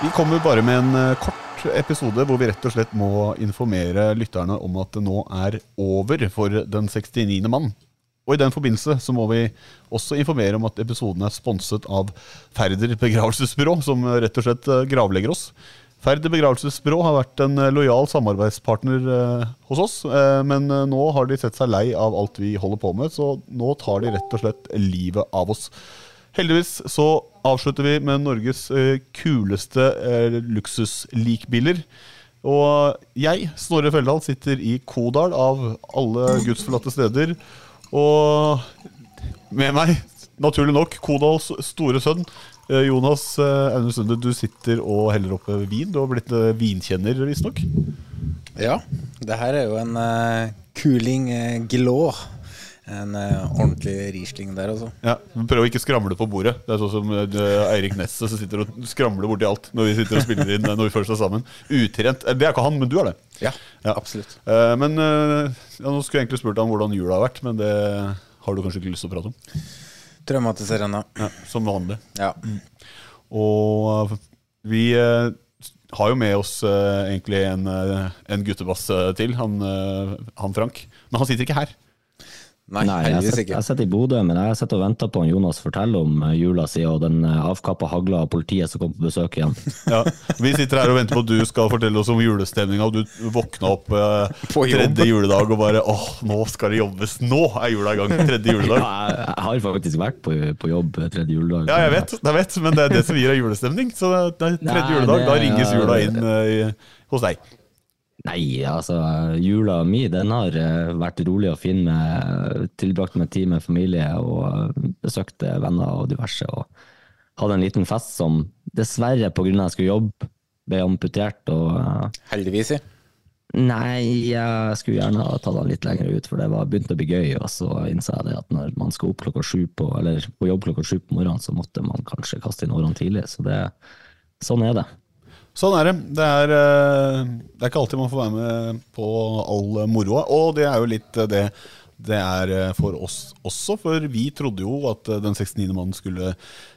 Vi kommer bare med en eh, kort episode hvor vi rett og slett må informere lytterne om at det nå er over for den 69. mann. Og i den forbindelse så må vi også informere om at episoden er sponset av Færder begravelsesbyrå, som rett og slett eh, gravlegger oss. Færder begravelsesbyrå har vært en eh, lojal samarbeidspartner eh, hos oss, men nå har de sett seg lei av alt vi holder på med, så nå tar de rett og slett livet av oss. Heldigvis så avslutter vi med Norges kuleste luksuslikbiler. Og jeg, Snorre Feldal, sitter i Kodal av alle gudsforlatte steder. Og med meg, naturlig nok, Kodals store sønn, eh, Jonas eh, Aune Sunde. Du sitter og heller opp vin. Du har blitt eh, vinkjenner, visstnok. Ja, det her er jo en uh, Cooling uh, Galore. En uh, ordentlig Riesling der, altså. Ja, men Prøv å ikke skramle på bordet. Det er sånn som uh, Eirik Nesset som sitter og skramler borti alt når vi sitter og spiller inn eh, når vi først er sammen. Utrent. Det er ikke han, men du er det. Ja, Ja. absolutt. Uh, Men ja, Nå skulle jeg egentlig spurt deg om hvordan jula har vært, men det har du kanskje ikke lyst til å prate om? Traumatiserende. Ja, Som vanlig. Ja. Og eh, vi har jo med oss egentlig en, en guttebass til, han, han Frank. Men han sitter ikke her. Nei, Nei, jeg sitter, ikke. jeg sitter i Bodø, men jeg sitter og venter på han Jonas forteller om eh, jula si og den eh, avkappa hagla av politiet som kom på besøk igjen. Ja, Vi sitter her og venter på at du skal fortelle oss om julestemninga, og du våkna opp eh, På tredje juledag og bare åh, nå skal det jobbes! Nå er jula i gang! Tredje Ja, juledag. jeg, jeg har faktisk vært på, på jobb eh, tredje juledag. Ja, jeg vet, jeg vet, men det er det som gir deg julestemning. Så det er tredje Nei, juledag, det- da ringes jula inn eh, hos deg. Nei, altså, jula mi den har eh, vært rolig og fin. Med, tilbrakt med tid med familie og eh, besøkte venner og diverse. Og hadde en liten fest som dessverre, på grunn av at jeg skulle jobbe, ble amputert. og... eh, Heldigvis, ja. Nei, jeg skulle gjerne ha tatt den litt lenger ut, for det var begynt å bli gøy. Og så innså jeg det at når man skal opp klokka sju på, eller på jobb klokka sju på morgenen, så måtte man kanskje kaste inn årene tidlig. Så det, sånn er det. Sånn er det. Det er, eh, det er ikke alltid man får være med på all moroa. Og det er jo litt eh, det det er eh, for oss også, for vi trodde jo at den 69. mannen skulle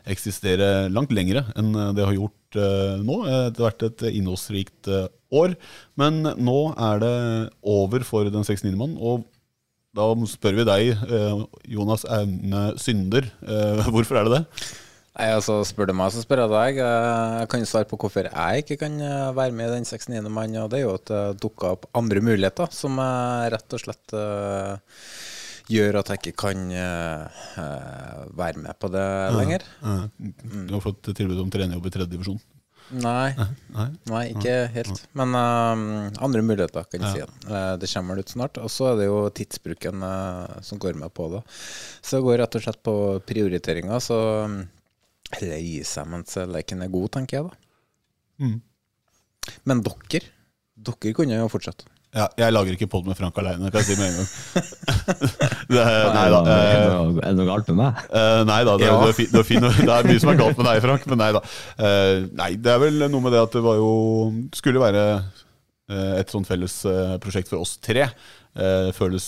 eksistere langt lengre enn det har gjort nå. Det har vært et innholdsrikt år. Men nå er det over for den 69. mannen. Og da spør vi deg, Jonas Aune Synder, hvorfor er det det? Nei, altså Spør du meg, så spør jeg deg. Jeg kan svare på hvorfor jeg ikke kan eh, være med i den 69. mann. Og det er jo at det dukka opp andre muligheter som rett og slett uh, gjør at jeg ikke kan eh, være med på det lenger. Eh, Du har fått tilbud om trenerjobb i tredje divisjon. Nei, Nei? nei, ikke helt. Men uh, andre muligheter, kan jeg si. Uh, det kommer vel ut snart. Og så er det jo tidsbruken som går med på det. Så det går rett og slett på prioriteringer. Så heller gi seg mens leken er god, tenker jeg da. Mm. Men dere, dere kunne jo fortsatt. Ja, jeg lager ikke pod med Frank aleine, kan jeg si med en gang. det nei da. eh, er det noe galt med meg? eh, nei da, det, er det, er fin, det er mye som er galt med deg, Frank, men nei da. Eh, nei, det er vel noe med det at det var jo Skulle være et sånt felles prosjekt for oss tre eh, føles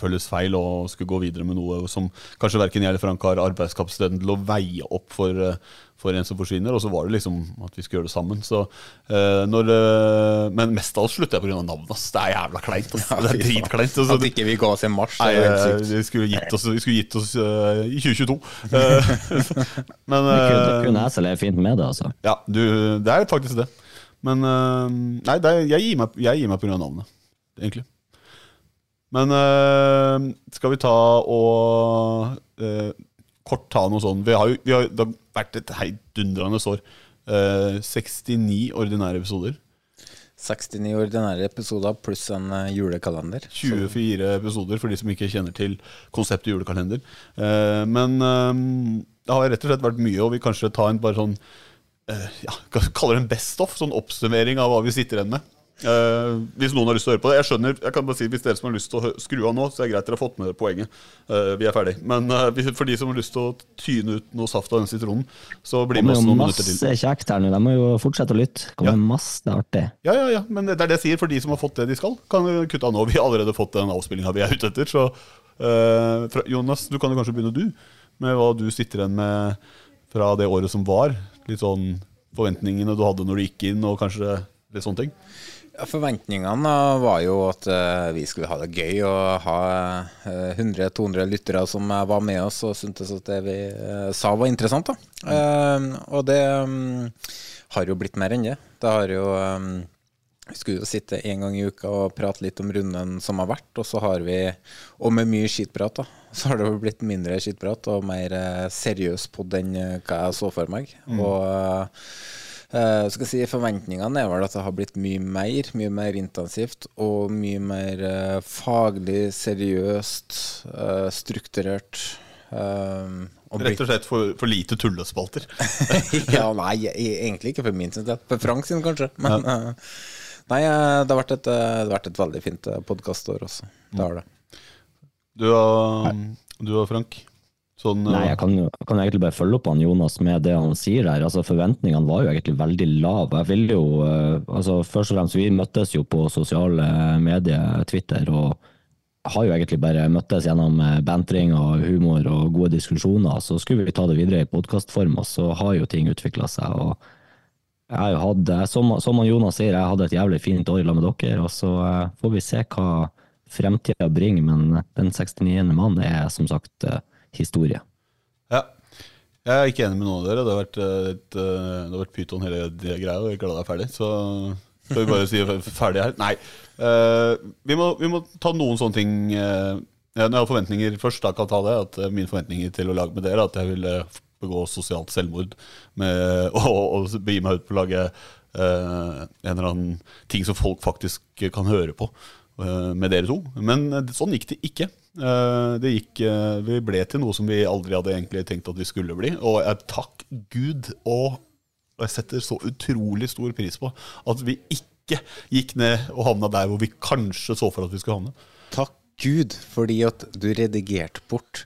føles feil å skulle gå videre med noe som kanskje verken jeg eller Frank har arbeidskapasiteten til å veie opp for, eh, for en som forsvinner. Og så var det liksom at vi skulle gjøre det sammen. Så, uh, når, uh, men mest av alt slutter jeg pga. navnet. ass. Det er jævla kleint. ass. det er dritkleint. altså. At ikke vi ga oss en mars. Nei, vi skulle gitt oss, skulle gitt oss uh, i 2022. Eh, men uh, kunne, kunne jeg så leve fint med det, altså. ja, du, det er faktisk det. Men Nei, det er, jeg gir meg, jeg gir meg pga. navnet, egentlig. Men eh, skal vi ta og eh, kort ta noe sånn Vi har jo vi har, Det har vært et heidundrende år. Uh, 69 ordinære episoder. 69 ordinære episoder pluss en eh, julekalender. 24 episoder for de som ikke kjenner til konseptet julekalender. Uh, men uh, det har rett og slett vært mye, og vi kanskje ta en bare sånn eh, ja, Kaller det en best of? Sånn oppsummering av hva vi sitter igjen med. Eh, hvis noen har lyst til å høre på det. Jeg skjønner, jeg kan bare si Hvis dere som har lyst til å skru av nå, så er det greit dere har fått med dere poenget. Eh, vi er ferdig. Men eh, for de som har lyst til å tyne ut noe saft av den sitronen, så bli Det med oss noen minutter til. masse kjekt her nå, de må jo fortsette å lytte. Det kommer masse artig. Ja, ja, ja, men det er det jeg sier. For de som har fått det de skal, kan jo kutte av nå. Vi har allerede fått den avspillinga vi er ute etter. Så eh, Jonas, du kan jo kanskje begynne du, med hva du sitter igjen med fra det året som var. Litt sånn forventningene du hadde når du gikk inn, og kanskje litt sånne ting. Ja, forventningene var jo at eh, vi skulle ha det gøy og ha eh, 100-200 lyttere som eh, var med oss og syntes at det vi eh, sa var interessant. da. Um, og det um, har jo blitt mer enn det. Det har jo um, Vi skulle jo sitte en gang i uka og prate litt om runden som har vært, og så har vi, og med mye skitprat, da, så har det jo blitt mindre skitprat og mer eh, seriøs på eh, hva jeg så for meg. Mm. Og Eh, skal jeg si Forventningene er vel at det har blitt mye mer, mye mer intensivt og mye mer uh, faglig, seriøst, uh, strukturert. Um, Rett og slett for, for lite tullespalter. ja, nei, e- egentlig ikke for min sin del. For Frank sin, kanskje. Men eh, nei, det har vært et, det har vært et veldig fint podkastår også. Det har det. Du og, du og Frank? Sånn, Nei, jeg kan, jeg kan egentlig bare følge opp han Jonas med det han sier her. Altså, Forventningene var jo egentlig veldig lave. Jeg vil jo, eh, altså Først og fremst, vi møttes jo på sosiale medier, Twitter, og har jo egentlig bare møttes gjennom eh, bantring og humor og gode diskusjoner. Så skulle vi ta det videre i podkastform, og så har jo ting utvikla seg. og jeg har jo hatt, eh, som, som Jonas sier, jeg hadde et jævlig fint år sammen med dere, og så eh, får vi se hva fremtida bringer, men den 69. mannen er som sagt eh, historie. Ja. Jeg er ikke enig med noen av dere. Det har vært, eh, eh, vært pyton hele greia, og jeg er glad det er ferdig. Så skal vi bare si ferdig her. Nei. eh, vi, må, vi må ta noen sånne ting Når jeg har forventninger først, da kan jeg ta det. At Mine forventninger til å lage med dere at jeg ville begå sosialt selvmord med, og, og begi meg ut på å lage uh, en eller annen ting som folk faktisk kan høre på uh, med dere to. Men uh, sånn gikk det ikke. Eh, det gikk, eh, vi ble til noe som vi aldri hadde egentlig tenkt at vi skulle bli. Og jeg takk Gud og jeg setter så utrolig stor pris på at vi ikke gikk ned og havna der hvor vi kanskje så for at vi skulle havne. Takk Gud, fordi at du redigerte bort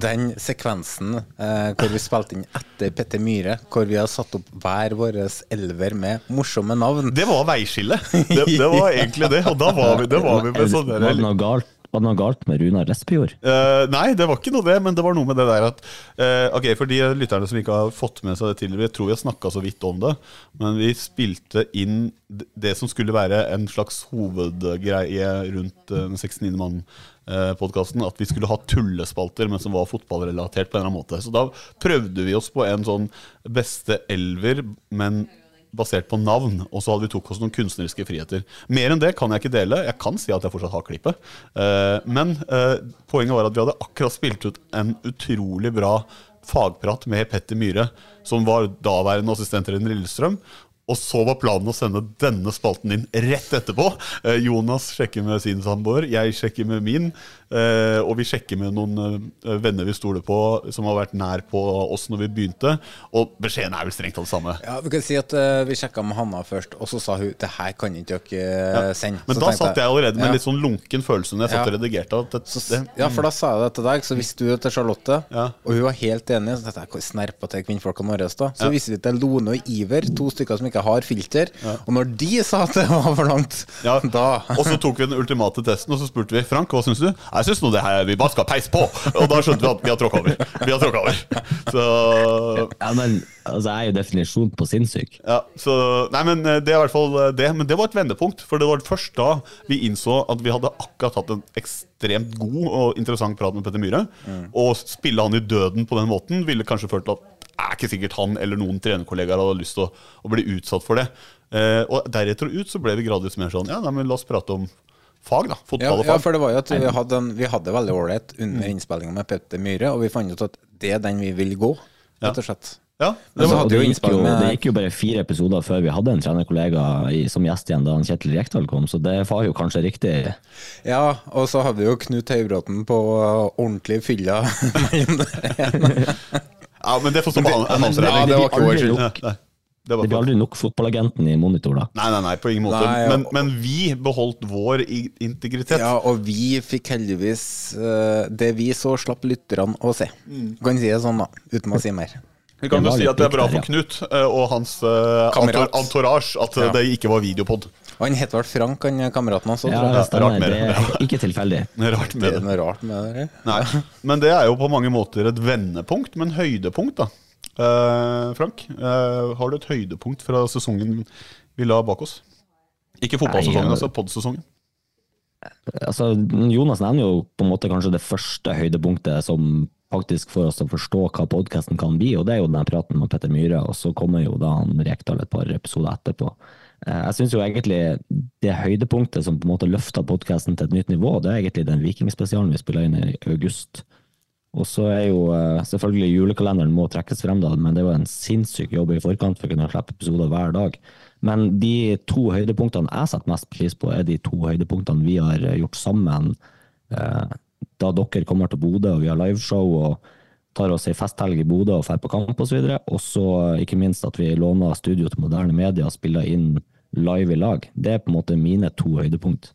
den sekvensen eh, hvor vi spilte inn etter Petter Myhre, hvor vi har satt opp hver vår elver med morsomme navn. Det var veiskille. Det, det var egentlig det. Og da var vi, det var vi med sånn var, det noe galt, var det noe galt med Runar Espejord? Uh, nei, det var ikke noe det, men det var noe med det der at uh, Ok, For de lytterne som ikke har fått med seg det tidligere, jeg tror har snakka så vidt om det, men vi spilte inn det som skulle være en slags hovedgreie rundt Den uh, 69. mann-podkasten, At vi skulle ha tullespalter, men som var fotballrelatert på en eller annen måte. Så da prøvde vi oss på en sånn beste elver, men basert på navn, og så hadde vi tok oss noen kunstneriske friheter. Mer enn det kan jeg ikke dele. Jeg kan si at jeg fortsatt har klippet. Eh, men eh, poenget var at vi hadde akkurat spilt ut en utrolig bra fagprat med Petter Myhre, som var daværende assistent i Lillestrøm. Og så var planen å sende denne spalten inn rett etterpå. Eh, Jonas sjekker med sin samboer, jeg sjekker med min. eh, og vi sjekker med noen eh, venner vi stoler på, som har vært nær på oss når vi begynte. Og beskjeden er vel strengt tatt samme. Ja, vi kan si at uh, vi sjekka med Hanna først, og så sa hun det her kan ikke dere sende. Men Så da satt jeg allerede med ja. litt sånn lunken følelse når jeg satt Ja. og redigerte. Det, det, Ja, for da sa jeg det til deg, så visste du det til Charlotte, Ja. og hun var helt enig. Så tenkte jeg, snerpa til kvinnfolkene våre, da. Så Ja. viste vi til Lone og Iver, to stykker som ikke ikke har filter. Og når de sa at det var for langt, Ja. da Og så tok vi den ultimate testen, og så spurte vi Frank, hva syns du? Jeg syns nå det her vi bare skal peise på. Og da skjønte vi at vi har tråkka over. Vi har tråkka over. Så Ja, men altså, jeg er jo definisjon på sinnssyk. Ja, så, nei, men eh, Det er i hvert fall eh, det. Men det var et vendepunkt. For det var først da vi innså at vi hadde akkurat hatt en ekstremt god og interessant prat med Petter Myhre. Og spille han i døden på den måten ville kanskje ført til at er ikke sikkert han eller noen trenerkollegaer hadde lyst til å, å bli utsatt for det. Eh, og deretter og ut så ble vi gradvis mer sånn Ja, nei, men la oss prate om fag, da. Fotball og ja, ja for det var jo at vi hadde, en, vi hadde veldig ålreit under innspillinga med Petter Myhre, og vi fant ut at det er den vi vil gå, rett og slett. Ja, Men så Og hadde det, gikk jo, det gikk jo bare fire episoder før vi hadde en trenerkollega som gjest igjen, da han Kjetil Rekdal kom, så det var jo kanskje riktig. Ja, og så hadde vi jo Knut Høybråten på ordentlig fylla. mellom der. Ja, men det får stå på han- regning. Ja, det var ikke vår skyld. nok. Ja, det Det blir aldri nok fotballagenten i monitor, da. Nei, nei, nei, på ingen måte. Nei, ja. men, men vi beholdt vår integritet. Ja, og vi fikk heldigvis eh, det vi så, slapp lytterne å se. Kan si det sånn, da, uten å si mer. Vi kan jo si at det er bra for Knut eh, og hans uh, entourage at Ja. det ikke var videopod. Og han het vel Frank, han kameraten også, Ja, det stemmer. rart med Det er ikke tilfeldig. Det er rart Det med er det. noe rart med det. Nei. Men det er jo på mange måter et vendepunkt, men høydepunkt, da. Eh, Frank, eh, har du et høydepunkt fra sesongen vi la bak oss? Ikke fotballsesongen, altså podsesongen. Altså, Jonas nevner jo på en måte kanskje det første høydepunktet som faktisk får oss til å forstå hva podkasten kan bli, og det er jo den praten med Petter Myhre, og så kommer jo da han Rekdal et par episoder etterpå. Eh, Jeg syns jo egentlig det høydepunktet som på en måte løfta podkasten til et nytt nivå, det er egentlig den vikingspesialen vi spiller inn i august. Og så er jo eh, selvfølgelig julekalenderen må trekkes frem, da, men det er jo en sinnssyk jobb i forkant for å kunne slippe episoder hver dag. Men de to høydepunktene jeg setter mest pris på, er de to høydepunktene vi har gjort sammen eh, da dere kommer til Bodø og vi har liveshow og tar oss ei festhelg i Bodø og drar på kamp osv. Og så ikke minst at vi låner studio til moderne media og spiller inn live i lag. Det er på en måte mine to høydepunkt.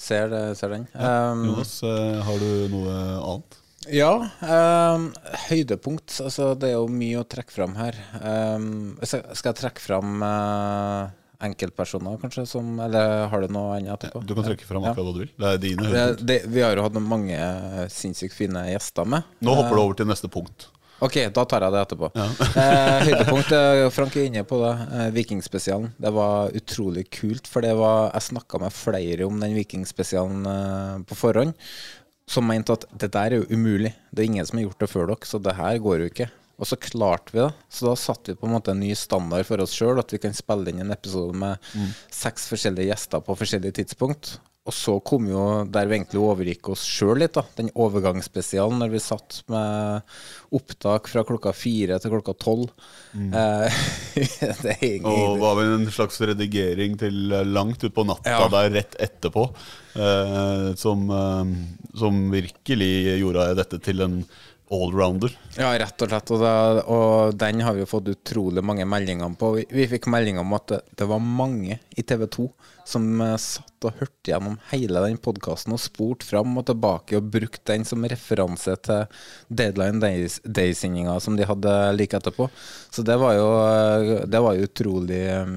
Ser, det, ser den. Um, Jonas, eh, har du noe annet? Ja, Um, høydepunkt. Altså, det er jo mye å trekke fram her. Um, skal skal jeg trekke fram uh, enkeltpersoner, kanskje? Som, eller har du noe annet etterpå? Du kan trekke fram Ja. akkurat hva du vil. Det er dine Det, høydepunkt. det, vi har jo hatt mange sinnssykt fine gjester med. Nå hopper du over til neste punkt. Ok, da tar jeg det etterpå. eh, høydepunkt, eh, Frank er inne på det. Eh, Vikingspesialen. Det var utrolig kult, for det var Jeg snakka med flere om den Vikingspesialen eh, på forhånd, som mente at det der er jo umulig. Det er ingen som har gjort det før dere, så det her går jo ikke. Og så klarte vi det. Så da satte vi på en måte en ny standard for oss sjøl, at vi kan spille inn en episode med seks forskjellige gjester på forskjellige tidspunkt. Og så kom jo der vi egentlig overgikk oss sjøl litt, da. Den overgangsspesialen når vi satt med opptak fra klokka fire til klokka tolv. Mm. det er Og var vel en slags redigering til eh, langt utpå natta Ja. der rett etterpå. eh, som, eh, som virkelig gjorde dette til en allrounder. Ja, rett og slett. Og, da, og den har vi jo fått utrolig mange meldinger på. Vi, vi fikk meldinger om at det, det var mange i TV 2 som eh, satt og hørte gjennom hele den podkasten og spurt fram og tilbake og brukte den som referanse til Deadline Day-sendinga som de hadde like etterpå. Så det var jo, eh, det var jo utrolig eh,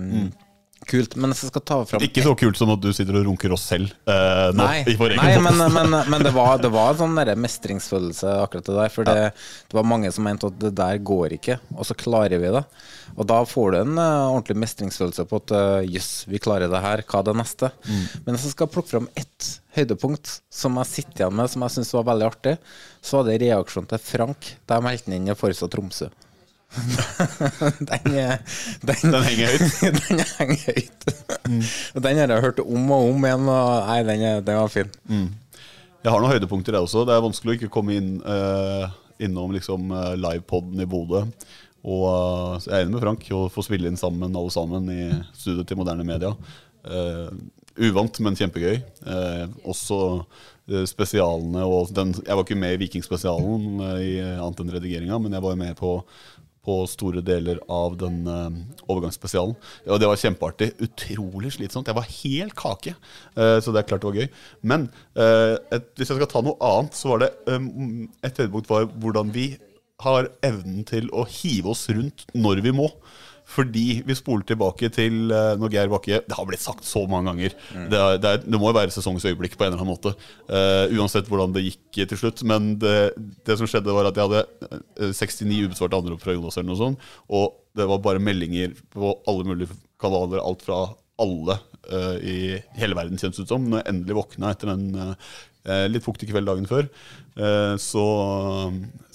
kult. Men jeg skal ta fram Ikke så kult som at du sitter og runker oss selv eh, nå. Nei, nei men, men, men det var, det var en sånn mestringsfølelse, akkurat det der. For det, det var mange som mente at det der går ikke, og så klarer vi det. Og da får du en uh, ordentlig mestringsfølelse på at jøss, uh, yes, vi klarer det her, hva er det neste? Men hvis jeg skal plukke fram ett høydepunkt som jeg sitter igjen med, som jeg syns var veldig artig, så var det reaksjonen til Frank da jeg meldte inn i Forsa Tromsø. den, er- den, Den henger høyt. den henger høyt. Og Den har jeg hørt om og om igjen, og nei, den, er, den var fin. Jeg har noen høydepunkter, jeg også. Det er vanskelig å ikke komme inn uh, innom liksom, eh, livepoden i Bodø. Og uh, jeg er enig med Frank å få spille inn sammen alle sammen i studioet til moderne media. Uh, uvant, men kjempegøy. Også spesialene og den Jeg var ikke med i Vikingspesialen i annet enn redigeringa, men jeg var med på på store deler av den eh, overgangsspesialen. Og det var kjempeartig. Utrolig slitsomt. Jeg var helt kake, eh, så det er klart det var gøy. Men eh, et, hvis jeg skal ta noe annet, så var det et høydepunkt var hvordan vi har evnen til å hive oss rundt når vi må. Fordi vi spoler tilbake til uh, når Geir Bakke Det har blitt sagt så mange ganger. Det, er, det, er, det, må jo være sesongens øyeblikk på en eller annen måte. Uh, uansett hvordan det gikk til slutt. Men det, det, som skjedde, var at jeg hadde uh, 69 ubesvarte anrop fra Jonas, eller noe sånt, og det var bare meldinger på alle mulige kanaler. Alt fra alle uh, i hele verden, kjennes det ut som. Når jeg endelig våkna etter den litt fuktige kveld dagen før, så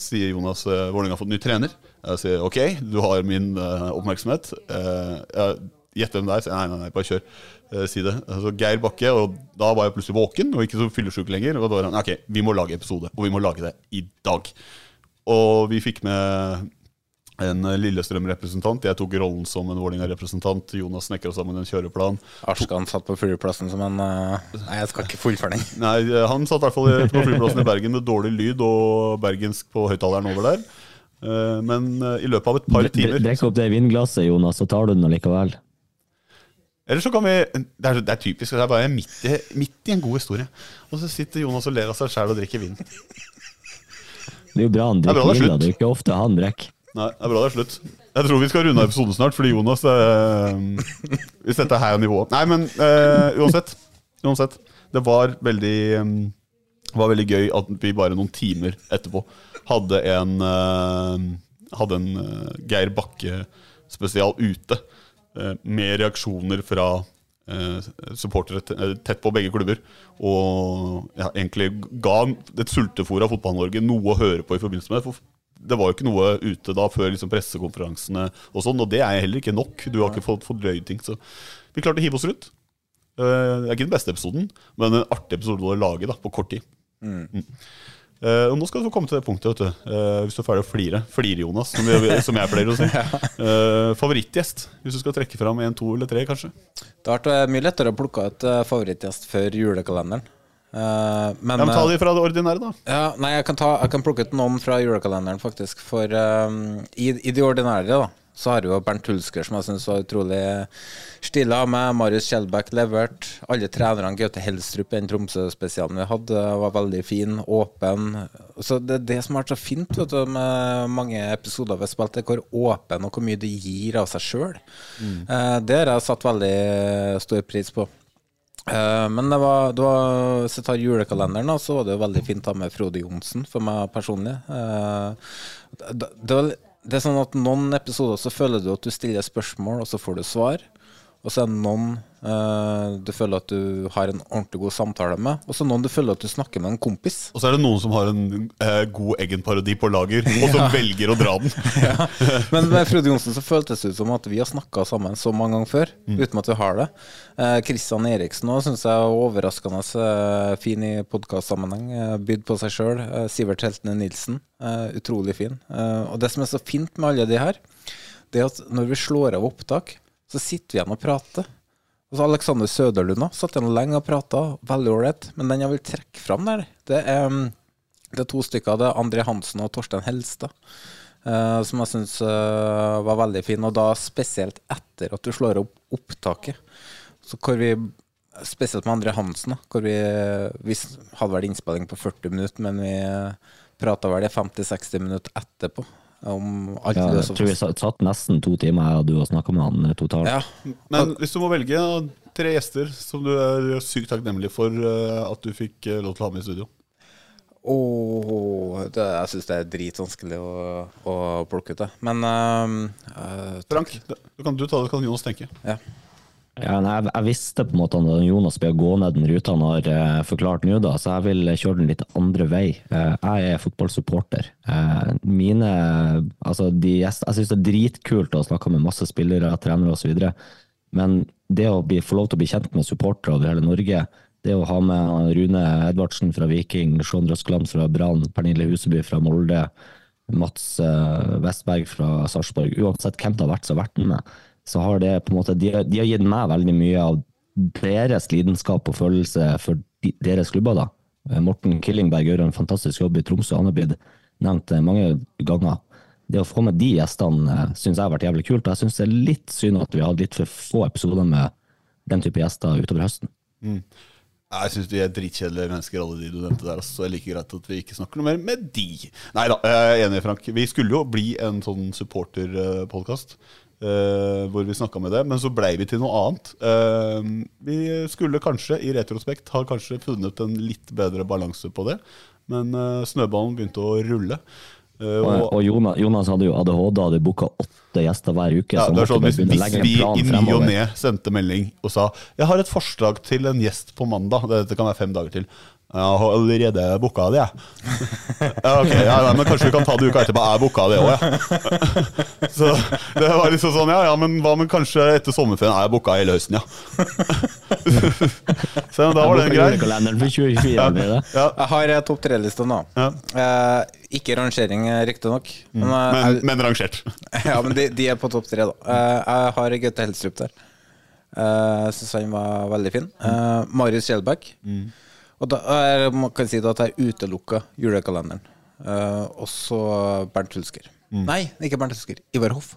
sier Jonas uh, Vålerenga har fått ny trener. Jeg sier OK, du har min oppmerksomhet. Gjett hvem det er. Nei, nei, nei, bare kjør. si det. Altså, Geir Bakke. Og da var jeg plutselig våken og ikke så fyllesyk lenger. Og da var han OK, vi må lage episode. Og vi må lage det i dag. Og vi fikk med en Lillestrøm-representant. Jeg tok rollen som en Vålerenga-representant. Jonas snekra sammen en kjøreplan. Arskan satt på flyplassen som en uh, Nei, jeg skal ikke fullføre. Nei, Han satt i hvert fall på flyplassen i Bergen med dårlig lyd og bergensk på høyttaleren over der. Uh, men uh, i løpet av et par timer Drikk opp det vinglasset, Jonas, så tar du den allikevel. Eller så kan vi Det er, det er typisk. Det er bare midt i, midt i, en god historie. Og så sitter Jonas og ler av seg sjæl og drikker vin. Det er jo bra han drikker vin, det er ikke ofte han drikker. Nei, det er bra det er slutt. Jeg tror vi skal runde av episoden snart, fordi Jonas øh, Hvis dette her er nivået Nei, men øh, uansett. Uansett. Det var veldig, um, var veldig gøy at vi bare noen timer etterpå hadde en, øh, hadde en Geir Bakke-spesial ute. med reaksjoner fra supportere tett på begge klubber. Og ja, egentlig ga et sultefòr av Fotball-Norge noe å høre på i forbindelse med det. For det var jo ikke noe ute da før liksom pressekonferansene og sånn, og det er heller ikke nok. Du har ikke fått fordrøyd ting. Så vi klarte å hive oss rundt. Det er ikke den beste episoden, men en artig episode å lage da, på kort tid. Mm. Uh, og Nå skal du få komme til det punktet, vet du. Uh, hvis du er ferdig å flire. Flire-Jonas, som, som, jeg pleier å si. favorittgjest, hvis du skal trekke fram en, to eller tre, kanskje? Det har vært mye lettere å plukke ut favorittgjest før julekalenderen. Uh, men, ja, ta de fra det ordinære, da. Ja, nei, jeg kan, ta, jeg kan plukke ut noen fra julekalenderen, faktisk. For i, i, de ordinære da så har jo Bernt Hulsker, som jeg syns var utrolig stille av meg. Marius Kjellbæk levert. Alle trenerne. Gaute Helstrup, den Tromsø-spesialen vi hadde, var veldig fin. Åpen. Så Det er det som har vært så fint vet du, med mange episoder vi har spilt, er hvor åpen og hvor mye det gir av seg sjøl. Mm. Uh, det har jeg satt veldig stor pris på. Uh, men det var, det var, hvis jeg tar julekalenderen, så var det jo veldig fint da med Frode Johnsen for meg personlig. det det, det, det, er sånn at noen episoder så føler du at du stiller spørsmål, og så får du svar. Og så er det noen uh, du føler at du har en ordentlig god samtale med. Og så noen du føler at du snakker med en kompis. Og så er det noen som har en uh, god Eggen-parodi på lager, og som velger å dra den. ja. Men med Frode Johnsen så føltes det ut som at vi har snakka sammen så mange ganger før, mm. uten at vi har det. Kristian Christian Eriksen òg syns jeg er overraskende uh, fin i podkastsammenheng. Uh, bydd på seg sjøl. Sivert Heltene Nilsen, utrolig fin. og det som er så fint med alle de her, det er at når vi slår av opptak så sitter vi igjen og prater. Og så Alexander Søderlund satt igjen lenge og prata, veldig ålreit. Men den jeg vil trekke fram der, det er, mm, det er to stykker. Det er André Hansen og Torstein Helstad. Uh, som jeg syns uh, var veldig fin. Og da spesielt etter at du slår opp opptaket. Så hvor vi, Spesielt med André Hansen, da, hvor vi, vi hadde vel innspilling på 40 minutter, men vi prata vel i 50-60 minutter etterpå om alt ja, det Jeg tror vi satt nesten to timer jeg og du og snakka med han eh, totalt. Ja. Men hvis du må velge tre gjester som du er sykt takknemlig for eh, at du fikk eh, lov til å ha med i studio Oh, det, jeg syns det er dritvanskelig å, å plukke ut det. Men uh, Frank, du kan du ta det, kan Jonas tenke. Ja. Ja, nei, jeg, visste på en måte at Jonas ble å gå ned den ruta han har eh, forklart nå, da, så jeg vil kjøre den litt andre vei. Eh, jeg er fotballsupporter. Eh, mine altså de, Jeg, jeg syns det er dritkult å snakke med masse spillere, trenere osv., men det å bli, få lov til å bli kjent med supportere over hele Norge, det å ha med Rune Edvardsen fra Viking, Sean Røskeland fra Brann, Pernille Huseby fra Molde, Mats Vestberg fra Sarpsborg, uansett hvem det har vært som har vært med så har det på en måte De, de har gitt meg veldig mye av deres lidenskap og følelse for de, deres klubber. da. Eh, Morten Killingberg gjør en fantastisk jobb i Tromsø. Han har blitt nevnt eh, mange ganger. Det å få med de gjestene eh, syns jeg har vært jævlig kult. og Jeg syns det er litt synd at vi har hatt litt for få episoder med den type gjester utover høsten. Mm. Jeg syns de er dritkjedelige mennesker, alle de du nevnte der. Så det er like greit at vi ikke snakker noe mer med de. Nei da, jeg er enig, Frank. Vi skulle jo bli en sånn supporterpodkast. Uh, hvor vi snakka med det, men så blei vi til noe annet. Uh, vi skulle kanskje, i retrospekt, har kanskje funnet en litt bedre balanse på det. Men uh, snøballen begynte å rulle. Og, og Jonas, Jonas, hadde jo ADHD, hadde booka åtte gjester hver uke. Ja, sånn, hvis, hvis vi i ny og ne sendte melding og sa Jeg har et forslag til en gjest på mandag. Dette kan være fem dager til. Jeg har allerede booka det, jeg. Ja, ok, ja, ja, men kanskje vi kan ta det uka etterpå. Jeg booka det òg, ja. Så det var liksom sånn, ja ja, men hva med kanskje etter sommerferien? Jeg booka hele høsten, ja. Så da var den Jeg grei. booka julekalenderen for 2024. blir det? Ja. Jeg har eh, topp tre-lista nå. Eh, ikke rangering, eh, riktignok. Men, eh, Men, men rangert. ja, men de, de er på topp tre, da. Eh, jeg har Gaute Helstrup der. Jeg syns han var veldig fin. Marius Kjellbæk. Og da jeg man kan si at jeg utelukka julekalenderen. Uh, og så Bernt Hulsker. Nei, ikke Bernt Hulsker. Ivar Hoff.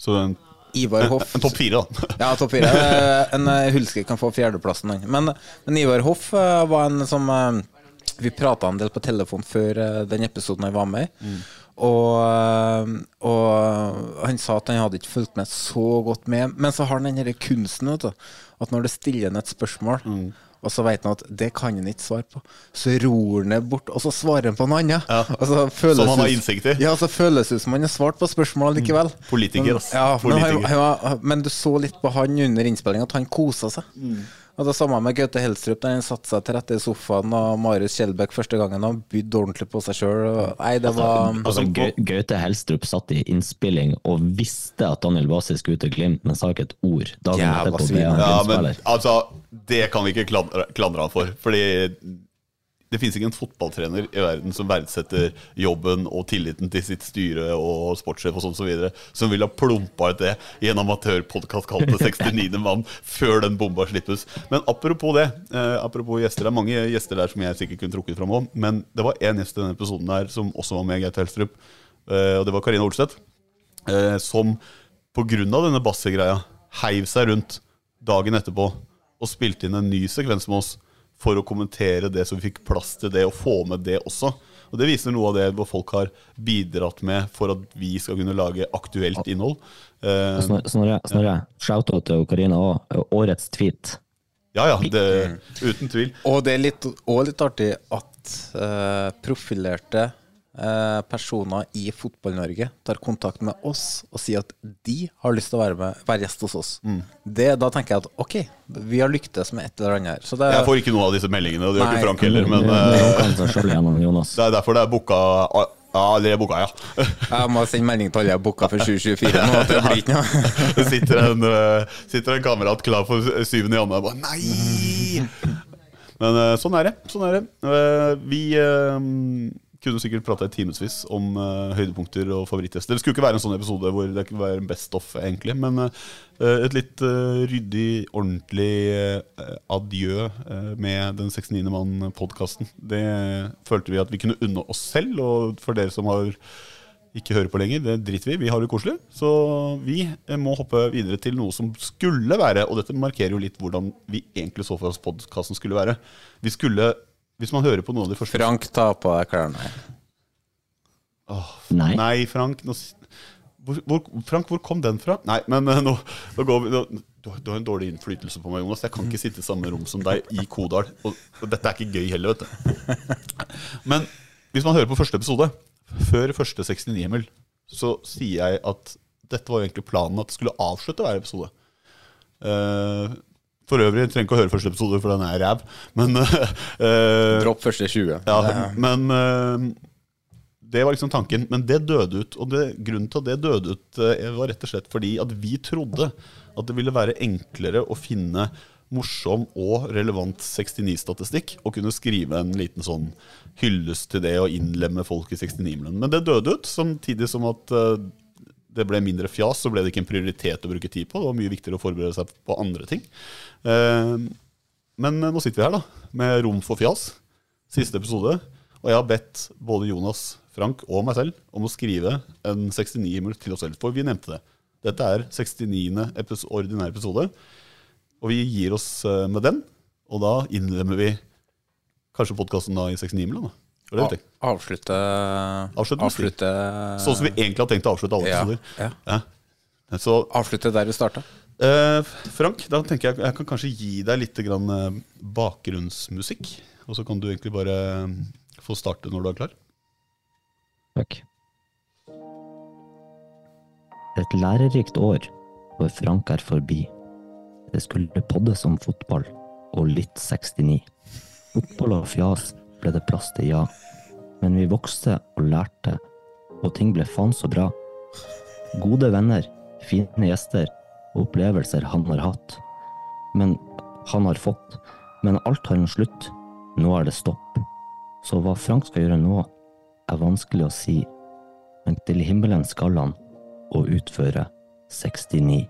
Så en, Ivar Hoff. en topp fire, da. Ja, topp fire. Eh, En eh, Hulsker kan få fjerdeplassen, han. Men, men Ivar Hoff eh, var en som eh, Vi prata en del på telefon før eh, den episoden jeg var med i. Og, eh, og han sa at han hadde ikke fulgt med så godt med. Men så har han den kunsten, vet du. At når det stiller han et spørsmål, og så vet han at det kan han ikke svare på, så ror han bort, og så svarer han på noe annet. Og så føles Som han har innsikt i. Ja, så føles det som han har svart på spørsmålet likevel. Politiker, Men- Ja, men, han, han men du så litt på han under innspillinga at han kosa seg. Og det samme med Gaute Helstrup, der han satte seg til rette i sofaen, og Marius Kjellbæk første gangen han bydde ordentlig på seg sjøl. Nei, det var Altså, Gau- Gaute Helstrup satt i innspilling og visste at Daniel Basi skulle ut til Glimt, men sa ikke et ord. Dagen Jævla etterpå svin. ble han Ja, men altså, det kan vi ikke klandre, klandre han for. Fordi det finnes ikke en fotballtrener i verden som verdsetter jobben og tilliten til sitt styre og sportssjef og sånn så videre, som ville ha plumpa ut det i en amatørpodkast kalt 69. mann før den bomba slippes. Men apropos det, eh, apropos gjester, det er mange gjester der som jeg sikkert kunne trukket fram òg, men det var én gjest i denne episoden der som også var med, Geir Telstrup, eh, og det var Karina Olseth eh, som pga. denne bassegreia heiv seg rundt dagen etterpå og spilte inn en ny sekvens med oss for å kommentere det, så vi fikk plass til det og få med det også. Og Det viser noe av det hvor folk har bidratt med for at vi skal kunne lage aktuelt innhold. Uh, Snorre, Snorre, Snorre shout-out til Karina òg. Årets tweet. ja, ja, det, uten tvil. Og det er litt, og litt artig at uh, profilerte eh, personer i Fotball-Norge tar kontakt med oss og sier at de har lyst til å være, med, være gjest hos oss. Mm. Det, da tenker jeg at ok, vi har lyktes med et eller annet her. Så det, Jeg får ikke noe av disse meldingene, og det gjør ikke Frank heller. Men Det eh, det er derfor det er booka Ja, det er booka, ja. jeg må sende melding til alle jeg booka for 2024 nå. at Det blir ikke noe. Det sitter en, eh, sitter en kamerat klar for syvende i andre og bare Nei! Men eh, sånn er det. Sånn er det. Vi kunne sikkert prata i timevis om uh, høydepunkter og favorittgjester. Det skulle ikke være en sånn episode hvor det kunne være en best off, egentlig. Men uh, et litt uh, ryddig, ordentlig adjø med Den 69. mann-podkasten. Det følte vi at vi kunne unne oss selv, og for dere som har ikke hører på lenger. Det driter vi Vi har det koselig. Så vi må hoppe videre til noe som skulle være, og dette markerer jo litt hvordan vi egentlig så for oss podkasten skulle være. Vi skulle, hvis man hører på noen av de første Frank, ta på deg klærne. Nei. Nei, Frank nå, hvor, hvor, Frank, hvor kom den fra? Nei, men nå, nå går vi nå, du, har- du har en dårlig innflytelse på meg, Jonas. Jeg kan ikke sitte i samme rom som deg i Kodal. Og, og dette er ikke gøy heller, vet du. Men hvis man hører på første episode, før første 69-himmel, så sier jeg at dette var jo egentlig planen at det skulle avslutte hver episode. Eh, for øvrig trenger ikke å høre første episode, for den er ræv. Men uh, Dropp første 20. ja, men uh, det var liksom tanken. Men det døde ut. Og det, grunnen til at det døde ut, uh, var rett og slett fordi at vi trodde at det ville være enklere å finne morsom og relevant 69-statistikk og kunne skrive en liten sånn hyllest til det og innlemme folk i 69-miljøet. Men det døde ut, samtidig som at det ble mindre fjas, så ble det ikke en prioritet å bruke tid på. Det var mye viktigere å forberede seg på andre ting. Eh, Men nå sitter vi her, da, med rom for fjas. Siste episode. Og jeg har bedt både Jonas, Frank og meg selv om å skrive en 69-himmel til oss selv. For vi nevnte det. Dette er 69. Epis ordinær episode. Og vi gir oss eh, med den. Og da innlemmer vi kanskje podkasten da i 69 millioner? Det det. Avslutte Avslutte. Avslutte Sånn som vi egentlig har tenkt å avslutte alle episoder. ja. Ja. Så Avslutte der vi starta. Eh, Frank, da tenker jeg jeg kan kanskje gi deg litt grann, eh, bakgrunnsmusikk. Og så kan du egentlig bare eh, få starte når du er klar. Takk. Et lærerikt år hvor Frank er forbi. Det skulle poddes om fotball og litt 69. Fotball og fjas ble det plass til, ja. Men vi vokste og lærte, og ting ble faen så bra. Gode venner, fine gjester og opplevelser han har hatt. Men han har fått. Men alt har en slutt. Nå er det stopp. Så hva Frank skal gjøre nå, er vanskelig å si. Men til himmelen skal han, og utføre 69.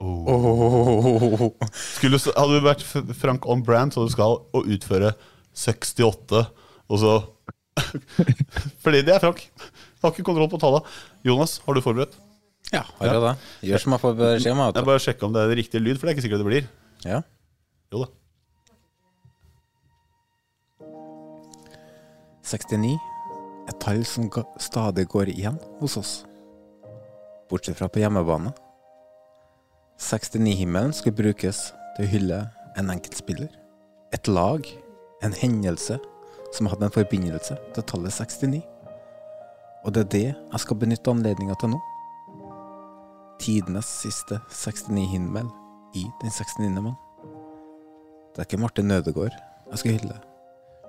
Oh. Oh. Skulle, hadde du vært Frank on brand, så du skal å utføre 68, og så Fordi det er Frank. Jeg Har ikke kontroll på tallene. Jonas, har du forberedt? Ja, har jeg det. Gjør som jeg får beskjed om. Jeg bare sjekke om det er riktig lyd, for det er ikke sikkert det blir. Ja. Jo da. 69. Et tall som stadig går igjen hos oss. Bortsett fra på hjemmebane. 69-himmelen skal brukes til å hylle en enkeltspiller, et lag, en hendelse som hadde en forbindelse til tallet 69. Og det er det jeg skal benytte anledninga til nå. Tidenes siste 69-himmel i den 69. mann. Det er ikke Martin Ødegaard jeg skal hylle.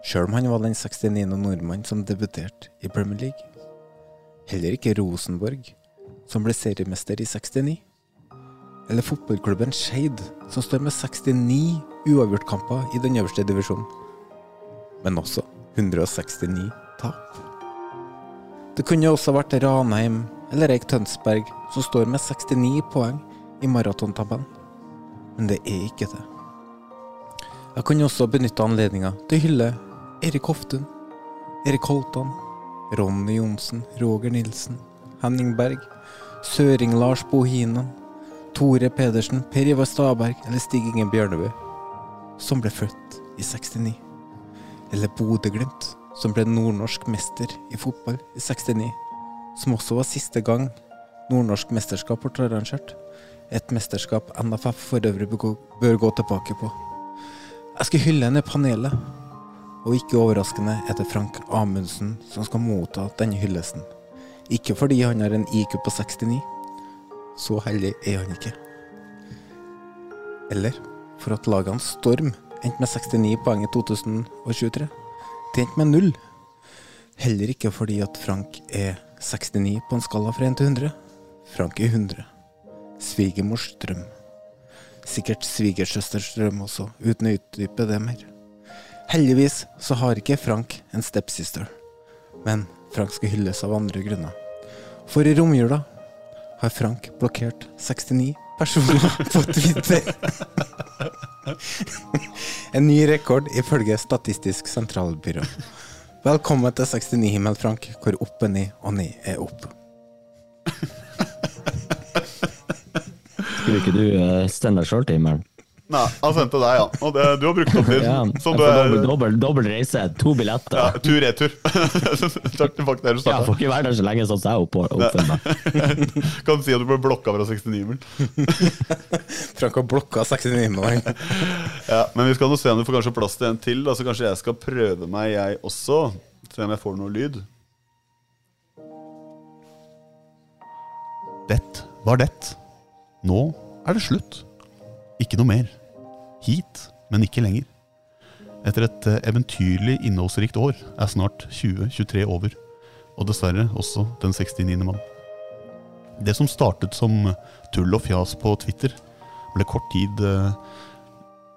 Sjøl om han var den 69. nordmann som debuterte i Premier League. Heller ikke Rosenborg, som ble seriemester i 69. Eller fotballklubben Skeid, som står med 69 uavgjortkamper i den øverste divisjonen. Men også 169 tap. Det kunne også vært Ranheim eller Eik Tønsberg, som står med 69 poeng i maratontabellen. Men det er ikke det. Jeg kan også benytte anledninga til å hylle Erik Hoftun, Erik Holtan, Ronny Johnsen, Roger Nilsen, Henning Berg, Søring-Lars Bohinen, Tore Pedersen, Per Ivar Staberg eller Stig Inge Bjørnebø, som ble født i 69. Eller Bodø-Glimt, som ble nordnorsk mester i fotball i 69. Som også var siste gang nordnorsk mesterskap ble arrangert. Et mesterskap NFF for øvrig bør gå- tilbake på. Jeg skal hylle henne i panelet, og ikke overraskende er det Frank Amundsen som skal motta denne hyllesten. Ikke fordi han har en IQ på 69, så heldig er han ikke. Eller for at lagene Storm endte med 69 poeng i 2023, de endte med null. Heller ikke fordi at Frank er 69 på en skala fra 1 til 100. Frank er 100. Svigermors drøm. Sikkert svigersøsters drøm også, uten å utdype det mer. Heldigvis så har ikke Frank en stepsister, men Frank skal hylles av andre grunner. For i romjula har Frank blokkert 69 personer på Twitter. En ny rekord ifølge Statistisk sentralbyrå. Velkommen til 69 himmel, Frank, hvor opp er ned og ned er opp. Skulle ikke du uh, stende deg sjøl til himmelen? Nei, han sendte deg, ja. Og det, du har brukt opp din. Ja, du er dobbel, dobbel, reise, to billetter. ja, tur-retur. Takk til faktisk der du Jeg starta. får ikke være der så lenge sånn som jeg er oppfører meg. Kan si at du ble blokka fra 69-eren. Frank har blokka 69 himmel. Ja, men vi skal nå se om du får kanskje plass til en til. Altså Kanskje jeg skal prøve meg, jeg også. Se om jeg får noe lyd. Det var det. Nå er det slutt. Ikke noe mer. Hit, men ikke lenger. Etter et eh, eventyrlig innholdsrikt år er snart 2023 over. Og dessverre også den 69. mann. Det som startet som tull og fjas på Twitter, ble kort tid eh,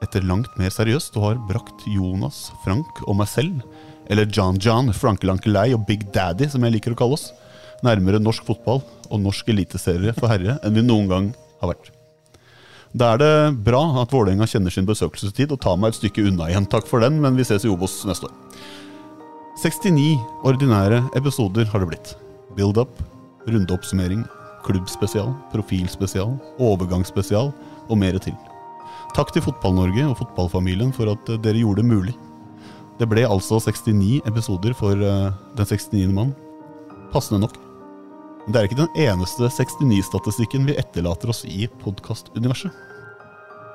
etter langt mer seriøst og har brakt Jonas, Frank og meg selv, eller John John, Frankelankelei og Big Daddy, som jeg liker å kalle oss, nærmere norsk fotball og norsk eliteserie for herre enn vi noen gang har vært. Da er det bra at Vålerenga kjenner sin besøkelsestid og tar meg et stykke unna igjen. Takk for den, men vi ses i Obos neste år. 69 ordinære episoder har det blitt. Build-up, rundeoppsummering, klubbspesial, profilspesial, overgangsspesial og mer til. Takk til Fotball-Norge og fotballfamilien for at dere gjorde det mulig. Det ble altså 69 episoder for eh, Den 69. mann. Passende nok. Men det er ikke den eneste 69-statistikken vi etterlater oss i podkastuniverset.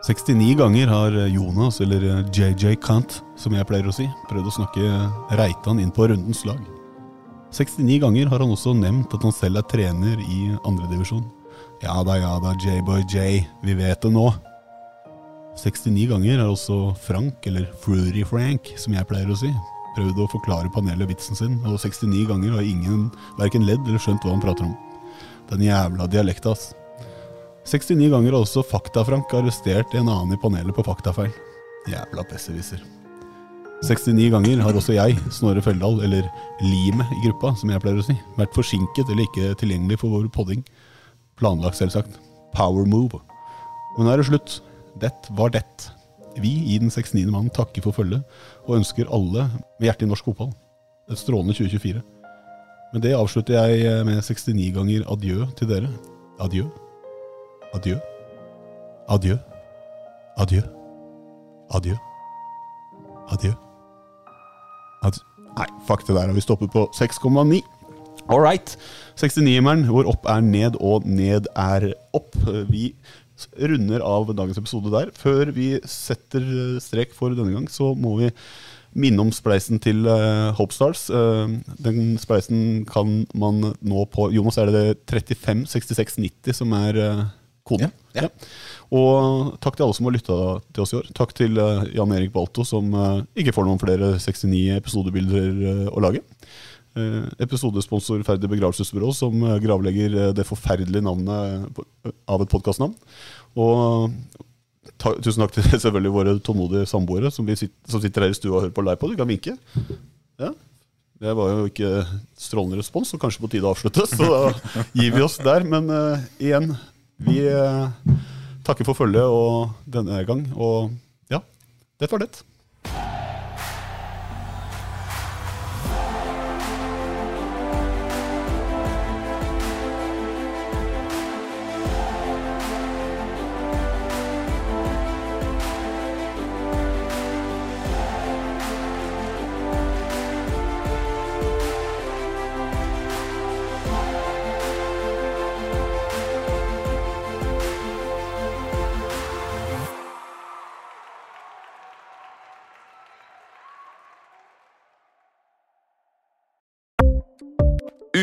69 ganger har Jonas, eller JJ Kant, som jeg pleier å si, prøvd å snakke Reitan inn på rundens lag. 69 ganger har han også nevnt at han selv er trener i andredivisjon. Ja da, ja da, J-boy J, vi vet det nå. 69 ganger har også Frank, eller Fruity Frank, som jeg pleier å si, prøvd å forklare panelet vitsen sin, og 69 ganger har ingen verken ledd eller skjønt hva han prater om. Den jævla dialekta, ass. 69 ganger har også Fakta-Frank arrestert en annen i panelet på faktafeil. Jævla besserwisser. 69 ganger har også jeg, Snorre Føldal, eller limet i gruppa, som jeg pleier å si, vært forsinket eller ikke tilgjengelig for vår podding. Planlagt, selvsagt. Power move. Men nå er det slutt. Det var det. Vi i Den 69. mann takker for følget, og ønsker alle med hjertet i norsk fotball et strålende 2024. Med det avslutter jeg med 69 ganger adjø til dere. Adjø. Adjø. Adjø. Adjø. Adjø. Adjø. Adjø. Nei, fuck det der vi stopper på 6,9. All right. 69-meren, hvor opp er ned og ned er opp. Vi runder av dagens episode der. Før vi setter strek for denne gang, så må vi minne om spleisen til uh, Hope Stars. Uh, den spleisen kan man nå på Jonas, er det det 35 66 90 som er uh, koden? Ja, ja. Og takk til alle som har lytta til oss i år. Takk til Jan Erik Balto, som ikke får noen flere 69 episodebilder å lage. Episodesponsor Ferdig begravelsesbyrå, som gravlegger det forferdelige navnet av et podkastnavn. Og ta, tusen takk til selvfølgelig våre tålmodige samboere som, sitter, som sitter her i stua og hører på live på. Du kan vinke. Ja. Det var jo ikke strålende respons, og kanskje på tide å avslutte, så da gir vi oss der. Men uh, igjen, vi uh, takker for følget og denne gang. Og ja, det var det.